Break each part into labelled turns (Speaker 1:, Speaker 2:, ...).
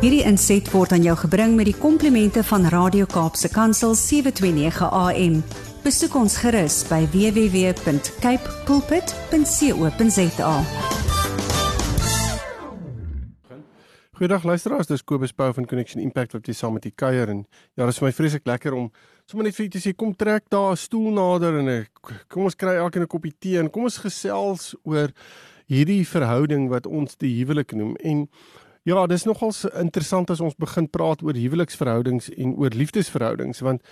Speaker 1: Hierdie inset word aan jou gebring met die komplimente van Radio Kaapse Kansel 729 AM. Besoek ons gerus by www.cape pulpit.co.za.
Speaker 2: Goeiedag luisteraars, dis Kobus Pau van Connection Impact wat jy saam met die kuier en ja, dit is vir my vreeslik lekker om sommer net vir julle te sê kom trek daar 'n stoel nader en ek, kom ons kry elkeen 'n koppie tee en kom ons gesels oor hierdie verhouding wat ons die huwelik noem en ja, dis nogal interessant as ons begin praat oor huweliksverhoudings en oor liefdesverhoudings want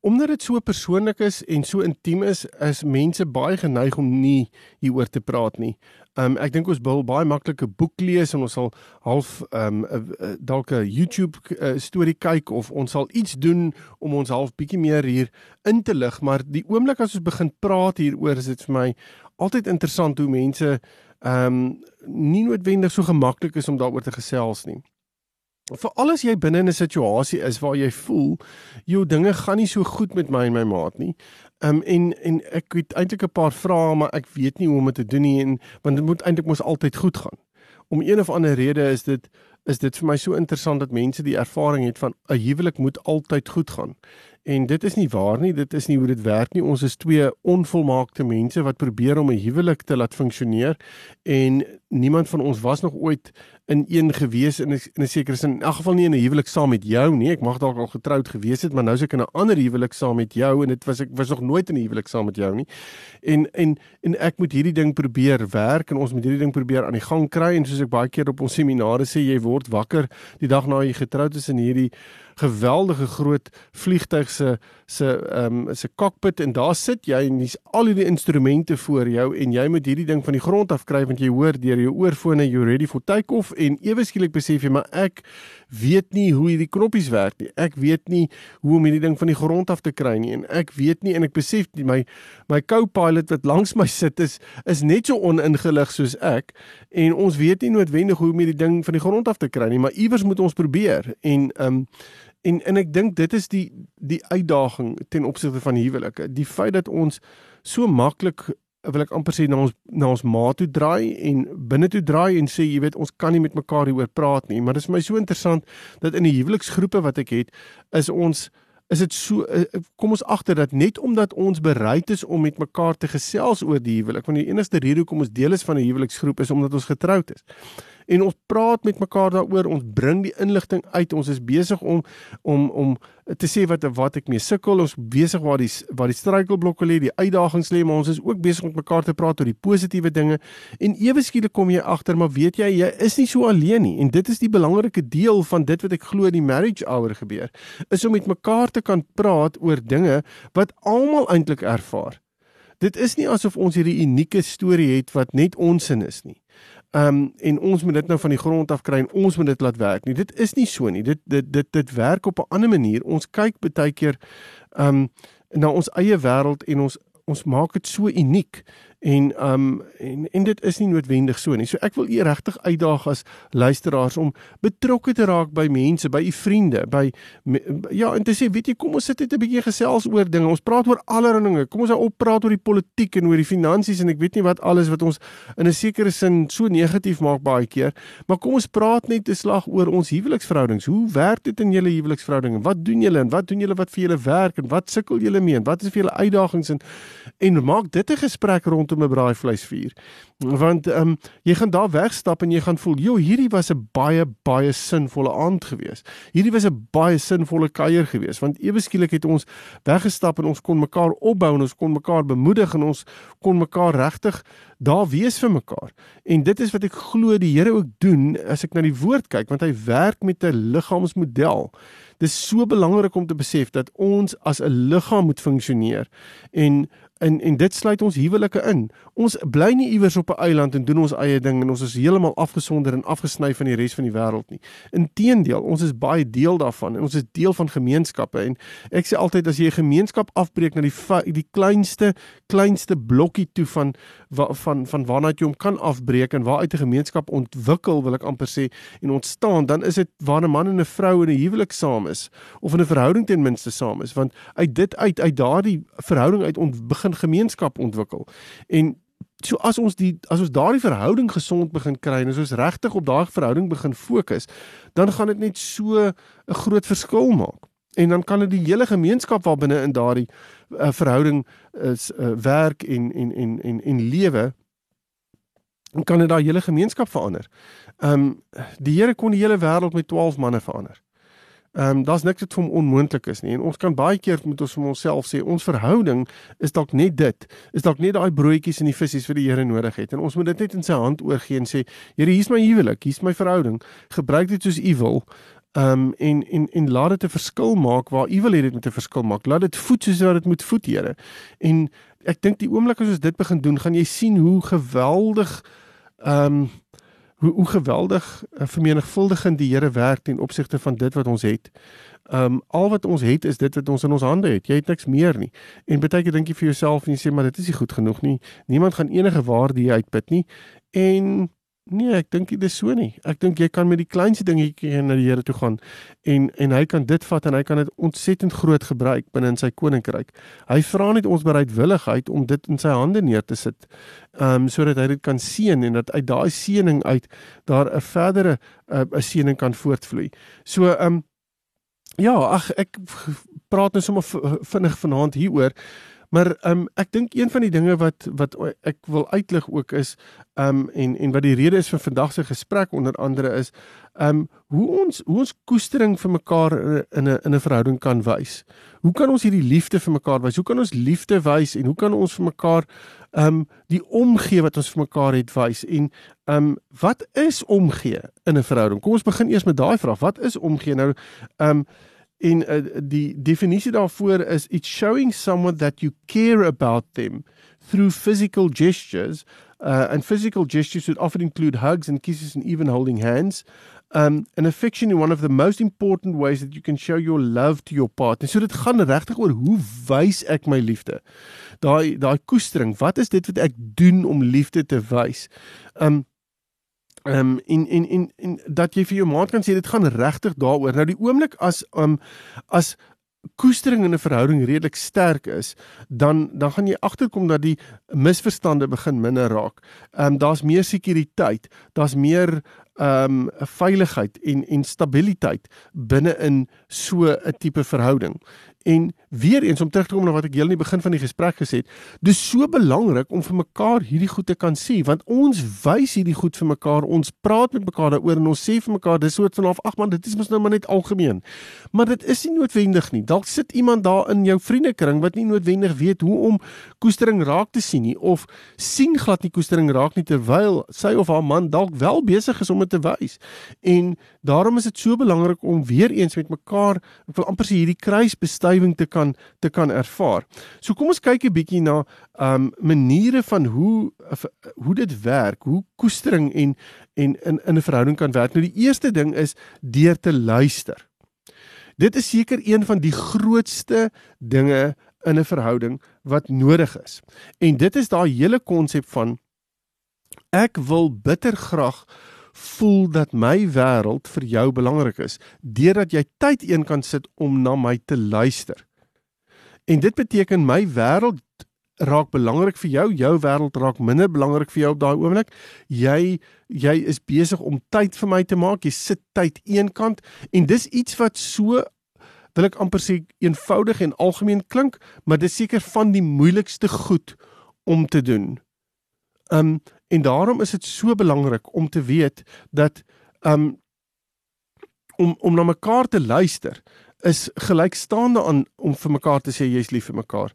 Speaker 2: omdat dit so persoonlik is en so intiem is, is mense baie geneig om nie hieroor te praat nie. Um ek dink ons wil baie maklike boek lees en ons sal half um dalk 'n YouTube uh, storie kyk of ons sal iets doen om ons half bietjie meer hier in te lig, maar die oomblik as ons begin praat hieroor is dit vir my altyd interessant hoe mense um nie noodwendig so gemaklik is om daaroor te gesels nie veral as jy binne 'n situasie is waar jy voel jou dinge gaan nie so goed met my en my maat nie. Ehm um, en en ek het eintlik 'n paar vrae maar ek weet nie hoe om dit te doen nie en want dit moet eintlik mos altyd goed gaan. Om een of ander rede is dit is dit vir my so interessant dat mense die ervaring het van 'n huwelik moet altyd goed gaan. En dit is nie waar nie, dit is nie hoe dit werk nie. Ons is twee onvolmaakte mense wat probeer om 'n huwelik te laat funksioneer en niemand van ons was nog ooit in een gewees in 'n in 'n sekere sin in elk geval nie in 'n huwelik saam met jou nie. Ek mag dalk al getroud gewees het, maar nou is ek in 'n ander huwelik saam met jou en dit was ek was nog nooit in 'n huwelik saam met jou nie. En en en ek moet hierdie ding probeer werk en ons moet hierdie ding probeer aan die gang kry en soos ek baie keer op ons seminare sê, jy word wakker die dag na jy getroud is in hierdie geweldige groot vliegtyg se se ehm um, se cockpit. En daar sit jy en dis al hierdie instrumente voor jou en jy moet hierdie ding van die grond af kry want jy hoor deur jou oorfone you ready for take off en ewe skielik besef jy maar ek weet nie hoe hierdie knoppies werk nie. Ek weet nie hoe om hierdie ding van die grond af te kry nie. En ek weet nie en ek besef nie my my co-pilot wat langs my sit is is net so oningelig soos ek. En ons weet nie noodwendig hoe om hierdie ding van die grond af te kry nie, maar iewers moet ons probeer. En ehm um, En en ek dink dit is die die uitdaging ten opsigte van huwelike. Die feit dat ons so maklik wil ek amper sê na ons na ons ma toe draai en binne toe draai en sê jy weet ons kan nie met mekaar hieroor praat nie, maar dit is vir my so interessant dat in die huweliksgroepe wat ek het, is ons is dit so eh, kom ons agter dat net omdat ons bereid is om met mekaar te gesels oor die huwelik, want die enigste rede hoekom ons deel is van 'n huweliksgroep is omdat ons getroud is en ons praat met mekaar daaroor, ons bring die inligting uit. Ons is besig om om om te sê wat wat ek mee sukkel. Ons besig waar die waar die struikelblokke lê, die uitdagings lê, maar ons is ook besig om mekaar te praat oor die positiewe dinge. En ewe skielik kom jy agter, maar weet jy, jy is nie so alleen nie. En dit is die belangrike deel van dit wat ek glo in die marriage hour gebeur, is om met mekaar te kan praat oor dinge wat almal eintlik ervaar. Dit is nie asof ons hierdie unieke storie het wat net ons in is nie. Ehm um, en ons moet dit nou van die grond af kry en ons moet dit laat werk nie. Dit is nie so nie. Dit dit dit dit werk op 'n ander manier. Ons kyk baie keer ehm um, na ons eie wêreld en ons ons maak dit so uniek en um en en dit is nie noodwendig so nie. So ek wil u regtig uitdaag as luisteraars om betrokke te raak by mense, by u vriende, by ja, en te sê, weet jy, kom ons sit net 'n bietjie gesels oor dinge. Ons praat oor allerlei dinge. Kom ons op praat oor die politiek en oor die finansies en ek weet nie wat alles wat ons in 'n sekere sin so negatief maak baie keer, maar kom ons praat net 'n slag oor ons huweliksverhoudings. Hoe werk dit in julle huweliksverhouding? Wat doen julle en wat doen julle wat vir julle werk en wat sukkel julle mee en wat is vir julle uitdagings en en maak dit 'n gesprek rond rondom 'n braaivleisvuur. Want ehm um, jy gaan daar wegstap en jy gaan voel, "Jo, hierdie was 'n baie baie sinvolle aand gewees. Hierdie was 'n baie sinvolle kuier gewees." Want ewe skielik het ons weggestap en ons kon mekaar opbou en ons kon mekaar bemoedig en ons kon mekaar regtig daar wees vir mekaar. En dit is wat ek glo die Here ook doen as ek na die woord kyk, want hy werk met 'n liggaamsmodel. Dis so belangrik om te besef dat ons as 'n liggaam moet funksioneer en en en dit sluit ons huwelike in. Ons bly nie iewers op 'n eiland en doen ons eie ding en ons is heeltemal afgesonder en afgesny van die res van die wêreld nie. Inteendeel, ons is baie deel daarvan en ons is deel van gemeenskappe en ek sê altyd as jy 'n gemeenskap afbreek na die die kleinste kleinste blokkie toe van wa, van van waarna jy hom kan afbreek en waaruit 'n gemeenskap ontwikkel, wil ek amper sê, en ontstaan, dan is dit waar 'n man en 'n vrou in 'n huwelik saam is of in 'n verhouding ten minste saam is, want uit dit uit uit daardie verhouding uit ont begin gemeenskap ontwikkel. En so as ons die as ons daardie verhouding gesond begin kry en as ons regtig op daardie verhouding begin fokus, dan gaan dit net so 'n groot verskil maak. En dan kan dit die hele gemeenskap waar binne in daardie uh, verhouding is uh, werk en en en en en lewe kan dit daai hele gemeenskap verander. Um, die Here kon die hele wêreld met 12 manne verander. Ehm um, daar's niks wat vir hom onmoontlik is nie. En ons kan baie keer met ons vir onsself sê ons verhouding is dalk net dit. Is dalk net daai broodjies en die visse wat die Here nodig het. En ons moet dit net in sy hand oorgee en sê, Here, hier's my huwelik, hier's my verhouding. Gebruik dit soos u wil. Ehm um, en en en laat dit 'n verskil maak waar u wil hê dit moet 'n verskil maak. Laat dit voed soos wat dit moet voed, Here. En ek dink die oomblik as ons dit begin doen, gaan jy sien hoe geweldig ehm um, hoe hoe geweldig uh, vermenigvuldigend die Here werk ten opsigte van dit wat ons het. Um al wat ons het is dit wat ons in ons hande het. Jy het niks meer nie. En baie keer dink jy vir jouself en jy sê maar dit is nie goed genoeg nie. Niemand gaan enige waarde uitput nie. En Nee, ek dink dit is so nie. Ek dink jy kan met die kleinste dingetjie na die Here toe gaan en en hy kan dit vat en hy kan dit ontsettend groot gebruik binne in sy koninkryk. Hy vra net ons bereidwilligheid om dit in sy hande neer te sit. Ehm um, sodat hy dit kan seën en dat uit daai seëning uit daar 'n verdere eh, 'n uh, seëning kan voortvloei. So ehm um, ja, ag ek praat nou sommer vinnig vanaand hieroor. Maar um, ek dink een van die dinge wat wat ek wil uitlig ook is um, en en wat die rede is vir vandag se gesprek onder andere is um, hoe ons hoe ons koestering vir mekaar in 'n in 'n verhouding kan wys. Hoe kan ons hierdie liefde vir mekaar wys? Hoe kan ons liefde wys en hoe kan ons vir mekaar um, die omgee wat ons vir mekaar het wys? En um, wat is omgee in 'n verhouding? Kom ons begin eers met daai vraag. Wat is omgee? Nou um, En uh, die definisie daarvoor is it's showing someone that you care about them through physical gestures. Uh, and physical gestures would often include hugs and kisses and even holding hands. Um, an affection in one of the most important ways that you can show your love to your partner. So dit gaan regtig oor hoe wys ek my liefde? Daai daai koestering, wat is dit wat ek doen om liefde te wys? Um Ehm um, en en en en dat jy vir jou maat kan sê dit gaan regtig daaroor. Nou die oomblik as um as koestering in 'n verhouding redelik sterk is, dan dan gaan jy agterkom dat die misverstande begin minder raak. Ehm um, daar's meer sekuriteit, daar's meer ehm um, veiligheid en en stabiliteit binne in so 'n tipe verhouding. En weer eens om terug te kom na wat ek heel in die begin van die gesprek gesê het, dis so belangrik om vir mekaar hierdie goed te kan sê want ons wys hierdie goed vir mekaar, ons praat met mekaar daaroor en ons sê vir mekaar dis soort van of ag man, dit is mos nou maar net algemeen. Maar dit is nie noodwendig nie. Dalk sit iemand daar in jou vriendekring wat nie noodwendig weet hoe om koestering raak te sien nie of sien glad nie koestering raak nie terwyl sy of haar man dalk wel besig is om dit te wys. En daarom is dit so belangrik om weer eens met mekaar, ek wil amper sê hierdie kruis bestaan verstuiwing te kan te kan ervaar. So kom ons kyk 'n bietjie na um maniere van hoe hoe dit werk, hoe koestering en en in in 'n verhouding kan werk. Nou die eerste ding is deur te luister. Dit is seker een van die grootste dinge in 'n verhouding wat nodig is. En dit is daai hele konsep van ek wil bitter graag voel dat my wêreld vir jou belangrik is deurdat jy tyd een kan sit om na my te luister. En dit beteken my wêreld raak belangrik vir jou, jou wêreld raak minder belangrik vir jou op daai oomblik. Jy jy is besig om tyd vir my te maak. Jy sit tyd eenkant en dis iets wat so wil ek amper sê eenvoudig en algemeen klink, maar dis seker van die moeilikste goed om te doen. Um En daarom is dit so belangrik om te weet dat um om om na mekaar te luister is gelykstaande aan om vir mekaar te sê jy's lief vir mekaar.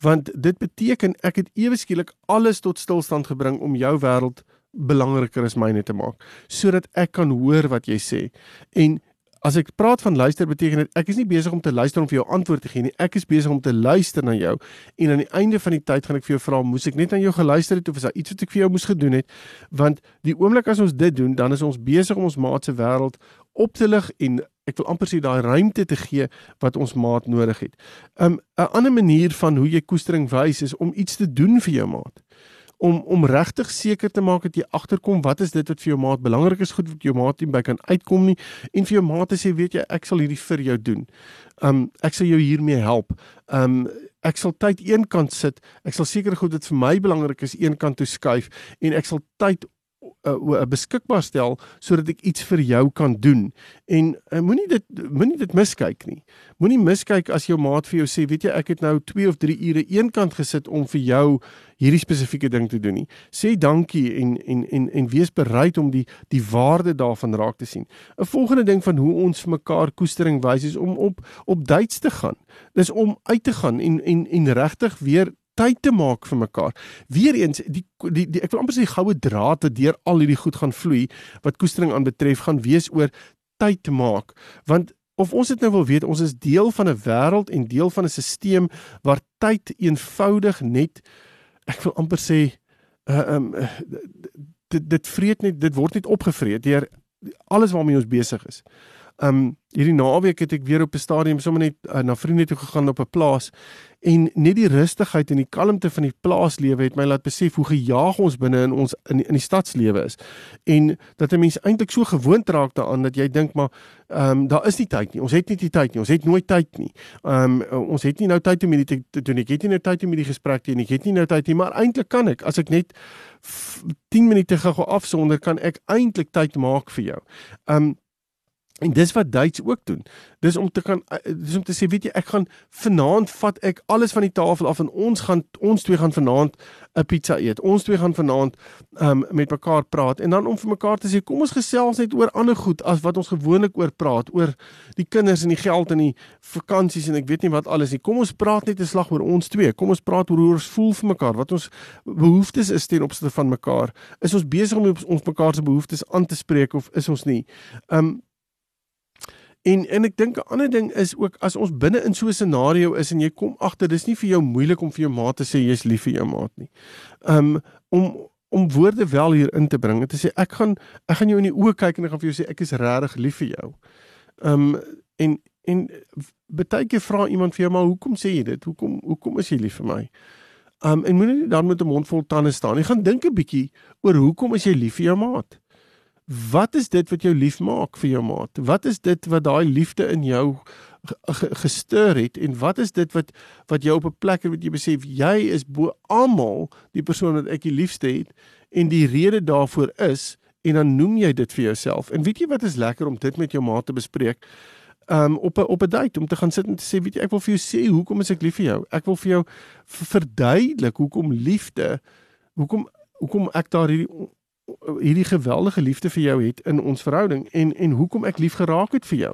Speaker 2: Want dit beteken ek het ewe skielik alles tot stilstand gebring om jou wêreld belangriker as myne te maak sodat ek kan hoor wat jy sê. En As ek praat van luister beteken dit ek is nie besig om te luister om vir jou antwoord te gee nie. Ek is besig om te luister na jou en aan die einde van die tyd gaan ek vir jou vra, moes ek net aan jou geluister het of is daar iets wat ek vir jou moes gedoen het? Want die oomblik as ons dit doen, dan is ons besig om ons maat se wêreld op te lig en ek wil amper sê daai ruimte te gee wat ons maat nodig het. 'n um, 'n ander manier van hoe jy koestering wys is om iets te doen vir jou maat om om regtig seker te maak dat jy agterkom wat is dit wat vir jou maat belangrik is goed wat jou maat nie by kan uitkom nie en vir jou maat te sê weet jy ek sal hierdie vir jou doen. Um ek sal jou hiermee help. Um ek sal tyd eenkant sit. Ek sal seker goed dit vir my belangrik is eenkant toe skuif en ek sal tyd uh, beskikbaar stel sodat ek iets vir jou kan doen. En uh, moenie dit moenie dit miskyk nie. Moenie miskyk as jou maat vir jou sê, weet jy, ek het nou 2 of 3 ure eenkant gesit om vir jou hierdie spesifieke ding te doen nie. Sê dankie en en en en wees bereid om die die waarde daarvan raak te sien. 'n Volgende ding van hoe ons vir mekaar koestering wys is om op op dates te gaan. Dis om uit te gaan en en en regtig weer tyd te maak vir mekaar. Weereens die, die die ek wil amper sê goue draad wat deur al hierdie goed gaan vloei wat koestering aanbetref gaan wees oor tyd maak want of ons dit nou wil weet ons is deel van 'n wêreld en deel van 'n stelsel waar tyd eenvoudig net ek wil amper sê uh, um dit dit vreet net dit word net opgevreet deur alles waarmee ons besig is. Um hierdie naweek het ek weer op 'n stadium sommer net uh, na vriende toe gegaan op 'n plaas en net die rustigheid en die kalmte van die plaaslewe het my laat besef hoe gejaag ons binne in ons in, in die stadslewe is. En dat 'n mens eintlik so gewoond raak daaraan dat jy dink maar ehm um, daar is nie tyd nie. Ons het nie die tyd nie. Ons het nooit tyd nie. Ehm um, ons het nie nou tyd om hierdie te doen. Ek het nie nou tyd om hierdie gesprek te hê nie. Ek het nie nou tyd nie, maar eintlik kan ek as ek net 10 minute gou afsonder kan ek eintlik tyd maak vir jou. Ehm um, En dis wat Duits ook doen. Dis om te kan eh, dis om te sê weet jy ek gaan vanaand vat ek alles van die tafel af en ons gaan ons twee gaan vanaand 'n pizza eet. Ons twee gaan vanaand um, met mekaar praat en dan om vir mekaar te sê kom ons gesels net oor ander goed as wat ons gewoonlik oor praat oor die kinders en die geld en die vakansies en ek weet nie wat alles nie. Kom ons praat net 'n slag oor ons twee. Kom ons praat oor hoe ons voel vir mekaar, wat ons behoeftes is ten opsigte van mekaar. Is ons besig om ons mekaar se behoeftes aan te spreek of is ons nie? Um En en ek dink 'n ander ding is ook as ons binne in so 'n scenario is en jy kom agter dis nie vir jou moeilik om vir jou maat te sê jy's lief vir jou maat nie. Um om om woorde wel hier in te bring en te sê ek gaan ek gaan jou in die oë kyk en ek gaan vir jou sê ek is regtig lief vir jou. Um en en baie keer vra iemand vir jou maar hoekom sê jy dit? Hoekom hoekom is jy lief vir my? Um en moenie dan met 'n mond vol tande staan nie. Gaan dink 'n bietjie oor hoekom is jy lief vir jou maat? Wat is dit wat jou lief maak vir jou maat? Wat is dit wat daai liefde in jou gestuur het en wat is dit wat wat jou op 'n plek het wat jy besef jy is bo almal die persoon wat ek die liefste het en die rede daarvoor is en dan noem jy dit vir jouself. En weet jy wat is lekker om dit met jou maat te bespreek? Um op 'n op 'n date om te gaan sit en te sê weet jy ek wil vir jou sê hoekom is ek lief vir jou? Ek wil vir jou verduidelik hoekom liefde hoekom hoekom ek daar hierdie hierdie geweldige liefde vir jou het in ons verhouding en en hoekom ek lief geraak het vir jou.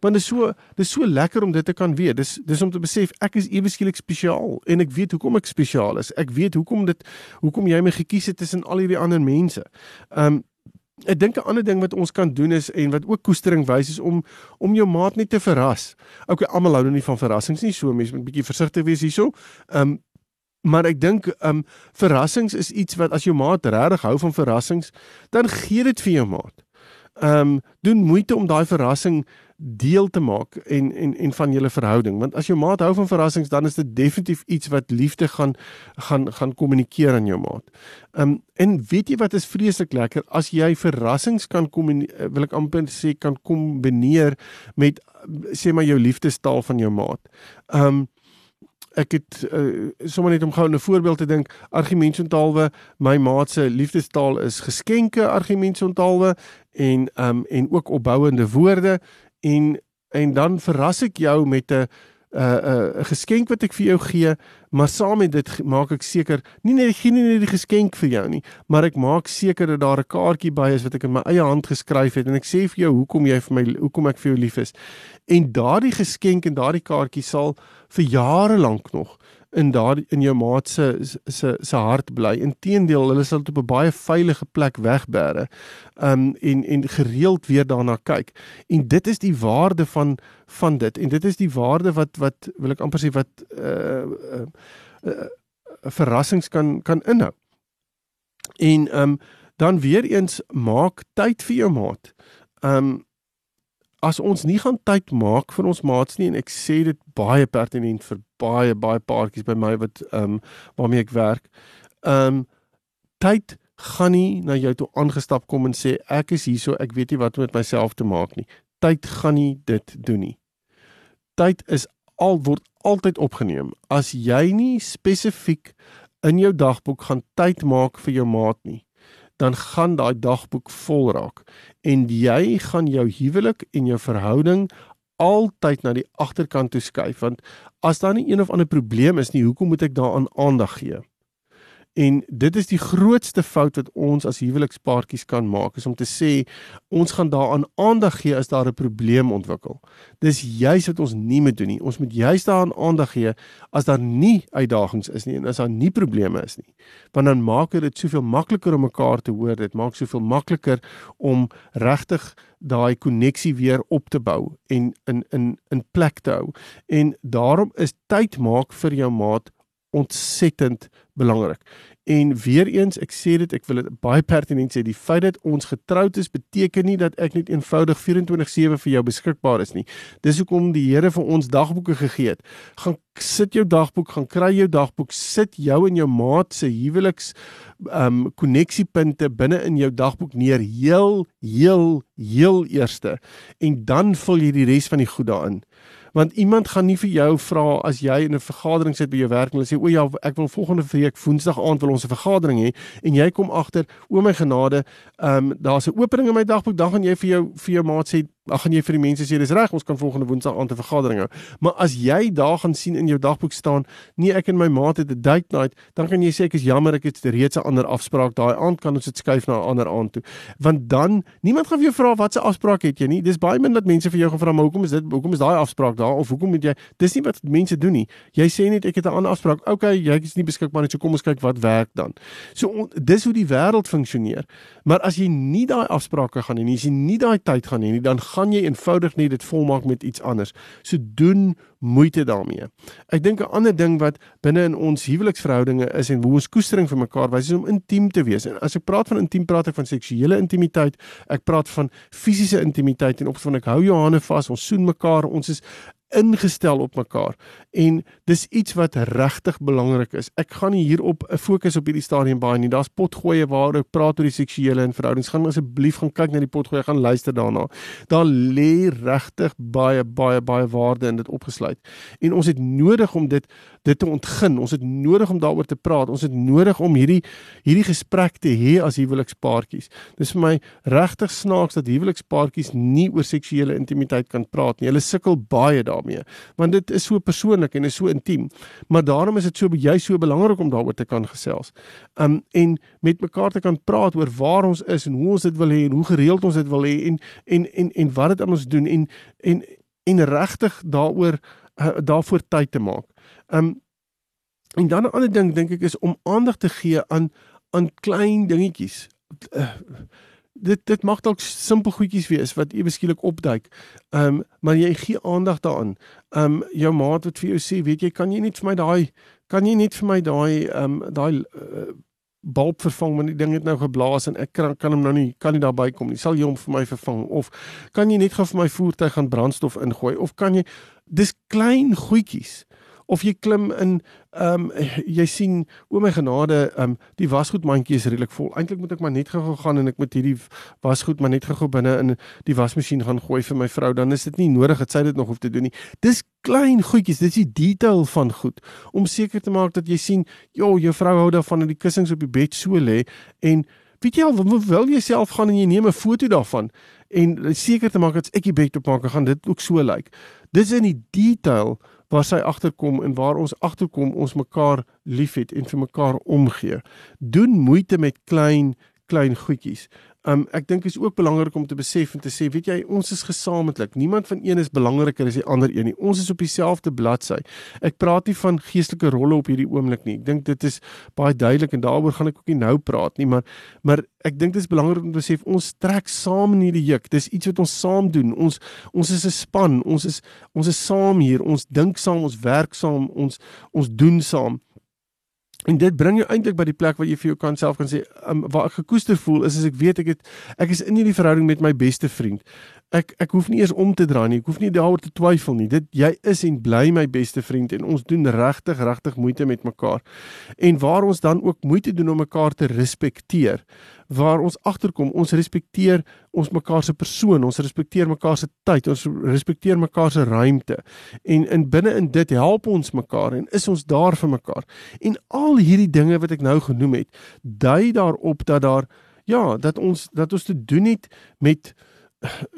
Speaker 2: Want dit is so dis so lekker om dit te kan weet. Dis dis om te besef ek is ewe skielik spesiaal en ek weet hoekom ek spesiaal is. Ek weet hoekom dit hoekom jy my gekies het tussen al hierdie ander mense. Um ek dink 'n ander ding wat ons kan doen is en wat ook koestering wys is om om jou maat net te verras. Okay, almal hou nou nie van verrassings nie, so mense moet 'n bietjie versigtig wees hierso. Um Maar ek dink um verrassings is iets wat as jou maat regtig hou van verrassings, dan gee dit vir jou maat. Um doen moeite om daai verrassing deel te maak en en en van julle verhouding, want as jou maat hou van verrassings, dan is dit definitief iets wat liefde gaan gaan gaan kommunikeer aan jou maat. Um en weet jy wat is vreeslik lekker as jy verrassings kan kom wil ek amper sê kan kombineer met sê maar jou liefdestaal van jou maat. Um ek het uh, sommer net om gou 'n voorbeeld te dink argumentsontalwe my maat se liefdestaal is geskenke argumentsontalwe en um en ook opbouende woorde en en dan verras ek jou met 'n 'n uh, 'n uh, geskenk wat ek vir jou gee maar saam met dit maak ek seker nie net gee nie net die geskenk vir jou nie maar ek maak seker dat daar 'n kaartjie by is wat ek in my eie hand geskryf het en ek sê vir jou hoekom jy vir my hoekom ek vir jou lief is. En daardie geskenk en daardie kaartjie sal vir jare lank nog in daardie in jou maat se se se hart bly. Inteendeel, hulle sal dit op 'n baie veilige plek wegbêre. Um en en gereeld weer daarna kyk. En dit is die waarde van van dit. En dit is die waarde wat wat wil ek amper sê wat uh uh, uh verrassings kan kan inhou. En um dan weer eens maak tyd vir jou maat. Um as ons nie gaan tyd maak vir ons maats nie en ek sê dit baie pertinent vir baie baie paartjies by my wat ehm um, waarmee ek werk. Ehm um, tyd gaan nie na jou toe aangestap kom en sê ek is hier so ek weet nie wat om met myself te maak nie. Tyd gaan nie dit doen nie. Tyd is al word altyd opgeneem. As jy nie spesifiek in jou dagboek gaan tyd maak vir jou maat nie, dan gaan daai dagboek vol raak en jy gaan jou huwelik en jou verhouding altyd na die agterkant toe skuif want as daar nie een of ander probleem is nie, hoekom moet ek daaraan aandag gee? En dit is die grootste fout wat ons as huwelikspaartjies kan maak, is om te sê ons gaan daaraan aandag gee as daar 'n probleem ontwikkel. Dis juis wat ons nie moet doen nie. Ons moet juis daaraan aandag gee as daar nie uitdagings is nie en as daar nie probleme is nie. Want dan maak dit soveel makliker om mekaar te hoor. Dit maak soveel makliker om regtig daai koneksie weer op te bou en in in in plek te hou. En daarom is tyd maak vir jou maat ontsettend belangrik. En weer eens, ek sê dit, ek wil dit baie pertinent sê, die feit dat ons getroud is beteken nie dat ek net eenvoudig 24/7 vir jou beskikbaar is nie. Dis hoekom die Here vir ons dagboeke gegee het. Gaan sit jou dagboek, gaan kry jou dagboek, sit jou en jou maat se huweliks um koneksiepunte binne in jou dagboek neer, heel heel heel eerste en dan vul jy die res van die goed daarin want iemand gaan nie vir jou vra as jy in 'n vergadering sit by jou werk en hulle sê o ja ek wil volgende week woensdag aand wil ons 'n vergadering hê en jy kom agter o my genade ehm um, daar's 'n opening in my dagboek dan gaan jy vir jou vir jou maat sê dan gaan jy vir die mense sê dis reg ons kan volgende woensdag aand 'n vergadering hou. Maar as jy daar gaan sien in jou dagboek staan nee ek en my maat het 'n date night dan kan jy sê ek is jammer ek het reeds 'n ander afspraak daai aand kan ons dit skuif na 'n ander aand toe. Want dan niemand gaan vir jou vra wat se afspraak het jy nie. Dis baie min dat mense vir jou gaan vra maar hoekom is dit hoekom is daai afspraak daar of hoekom moet jy dis nie wat mense doen nie. Jy sê net ek het 'n ander afspraak. Okay jy is nie beskikbaar nie so kom ons kyk wat werk dan. So on, dis hoe die wêreld funksioneer. Maar as jy nie daai afsprake gaan hê nie as jy nie daai tyd gaan hê nie dan gaan jy eenvoudig net dit volmaak met iets anders so doen moeite daarmee. Ek dink 'n ander ding wat binne in ons huweliksverhoudinge is en hoe ons koestering vir mekaar wys is om intiem te wees. En as ek praat van intiem, praat ek van seksuele intimiteit. Ek praat van fisiese intimiteit en op van ek hou jou hande vas, ons soen mekaar, ons is ingestel op mekaar en dis iets wat regtig belangrik is. Ek gaan nie hierop 'n fokus op hierdie stadium baie nie. Daar's potgoeie waar ek praat oor die seksuele en verhoudings. Gaan asseblief gaan kyk na die potgoeie, gaan luister daarna. Daar lê regtig baie baie baie waarde in dit opgesluit. En ons het nodig om dit dit te ontgin. Ons het nodig om daaroor te praat. Ons het nodig om hierdie hierdie gesprek te hê as huwelikspaartjies. Dis vir my regtig snaaks dat huwelikspaartjies nie oor seksuele intimiteit kan praat nie. Hulle sukkel baie daar daarmee want dit is so persoonlik en is so intiem maar daarom is dit so jy so belangrik om daaroor te kan gesels um en met mekaar te kan praat oor waar ons is en hoe ons dit wil hê en hoe gereeld ons dit wil hê en en en en wat dit aan ons doen en en en regtig daaroor uh, daarvoor tyd te maak um en dan 'n ander ding dink ek is om aandag te gee aan aan klein dingetjies uh, dit dit mag dalk simpel goedjies wees wat ewe skielik opduik. Ehm um, maar jy gee aandag daaraan. Ehm um, jou maat wat vir jou sê, weet jy, kan jy net vir my daai kan jy net vir my daai ehm um, daai uh, bulb vervang want die ding het nou geblaas en ek kan kan hom nou nie kan nie daarby kom nie. Sal jy hom vir my vervang of kan jy net gou vir my voertuig gaan brandstof ingooi of kan jy dis klein goedjies of jy klim in ehm um, jy sien o my genade ehm um, die wasgoedmandjie is redelik vol. Eintlik moet ek maar net gou gaan en ek moet hierdie wasgoed maar net gou binne in die wasmasjien gaan gooi vir my vrou. Dan is dit nie nodig dat sy dit nog hoef te doen nie. Dis klein goedjies, dis die detail van goed om seker te maak dat jy sien, jo, jou vrou hou daarvan dat die kussings op die bed so lê en weet jy al wil jy self gaan en jy neem 'n foto daarvan en seker te maak dat ek die bed opmaak, gaan dit ook so lyk. Like. Dis in die detail waar sy agterkom en waar ons agterkom ons mekaar liefhet en vir mekaar omgee. Doen moeite met klein klein goedjies. Um ek dink is ook belangrik om te besef en te sê, weet jy, ons is gesamentlik. Niemand van een is belangriker as die ander een nie. Ons is op dieselfde bladsy. Ek praat nie van geestelike rolle op hierdie oomblik nie. Ek dink dit is baie duidelik en daaroor gaan ek ook nie nou praat nie, maar maar ek dink dit is belangrik om te besef ons trek saam in hierdie juk. Dis iets wat ons saam doen. Ons ons is 'n span. Ons is ons is saam hier. Ons dink saam, ons werk saam, ons ons doen saam. En dit bring jou eintlik by die plek waar jy vir jou kan self kan sê, um, waar ek gekoester voel is as ek weet ek het ek is in hierdie verhouding met my beste vriend. Ek ek hoef nie eers om te draai nie. Ek hoef nie daaroor te twyfel nie. Dit jy is en bly my beste vriend en ons doen regtig regtig moeite met mekaar. En waar ons dan ook moeite doen om mekaar te respekteer. Waar ons agterkom ons respekteer ons mekaar se persoon, ons respekteer mekaar se tyd, ons respekteer mekaar se ruimte. En in binne in dit help ons mekaar en is ons daar vir mekaar. En al hierdie dinge wat ek nou genoem het, dui daarop dat daar ja, dat ons dat ons te doen het met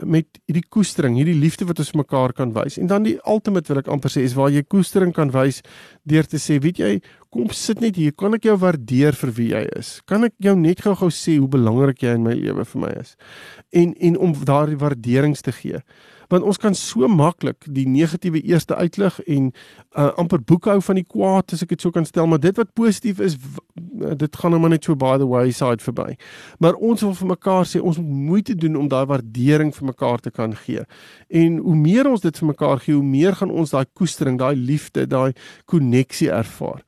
Speaker 2: met hierdie koestering, hierdie liefde wat ons mekaar kan wys. En dan die ultimate wil ek amper sê is waar jy koestering kan wys deur te sê, weet jy, kom sit net hier, kan ek jou waardeer vir wie jy is? Kan ek jou net gou-gou sê hoe belangrik jy in my lewe vir my is? En en om daardie waarderings te gee want ons kan so maklik die negatiewe eerste uitlig en uh, amper boekhou van die kwaad as ek dit so kan stel maar dit wat positief is dit gaan nou maar net so by the wayside verby. Maar ons wil vir mekaar sê ons moet moeite doen om daai waardering vir mekaar te kan gee. En hoe meer ons dit vir mekaar gee hoe meer gaan ons daai koestering daai liefde daai koneksie ervaar.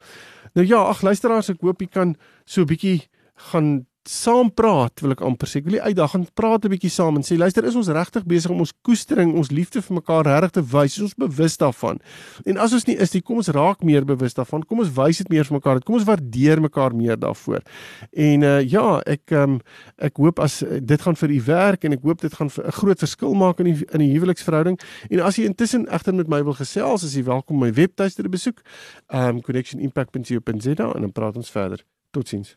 Speaker 2: Nou ja ag luisteraars ek hoop jy kan so 'n bietjie gaan saam praat wil ek amper sê. Ek wil jy uitdaag en praat 'n bietjie saam en sê luister, is ons regtig besig om ons koestering, ons liefde vir mekaar regtig te wys? Is ons bewus daarvan? En as ons nie is nie, kom ons raak meer bewus daarvan. Kom ons wys dit meer vir mekaar. Kom ons waardeer mekaar meer daarvoor. En uh ja, ek um ek hoop as dit gaan vir u werk en ek hoop dit gaan 'n groot verskil maak in die in die huweliksverhouding. En as jy intussen egter met my wil gesels, is jy welkom om my webtuiste te besoek. Um connectionimpact.co.za en dan praat ons verder. Totsiens.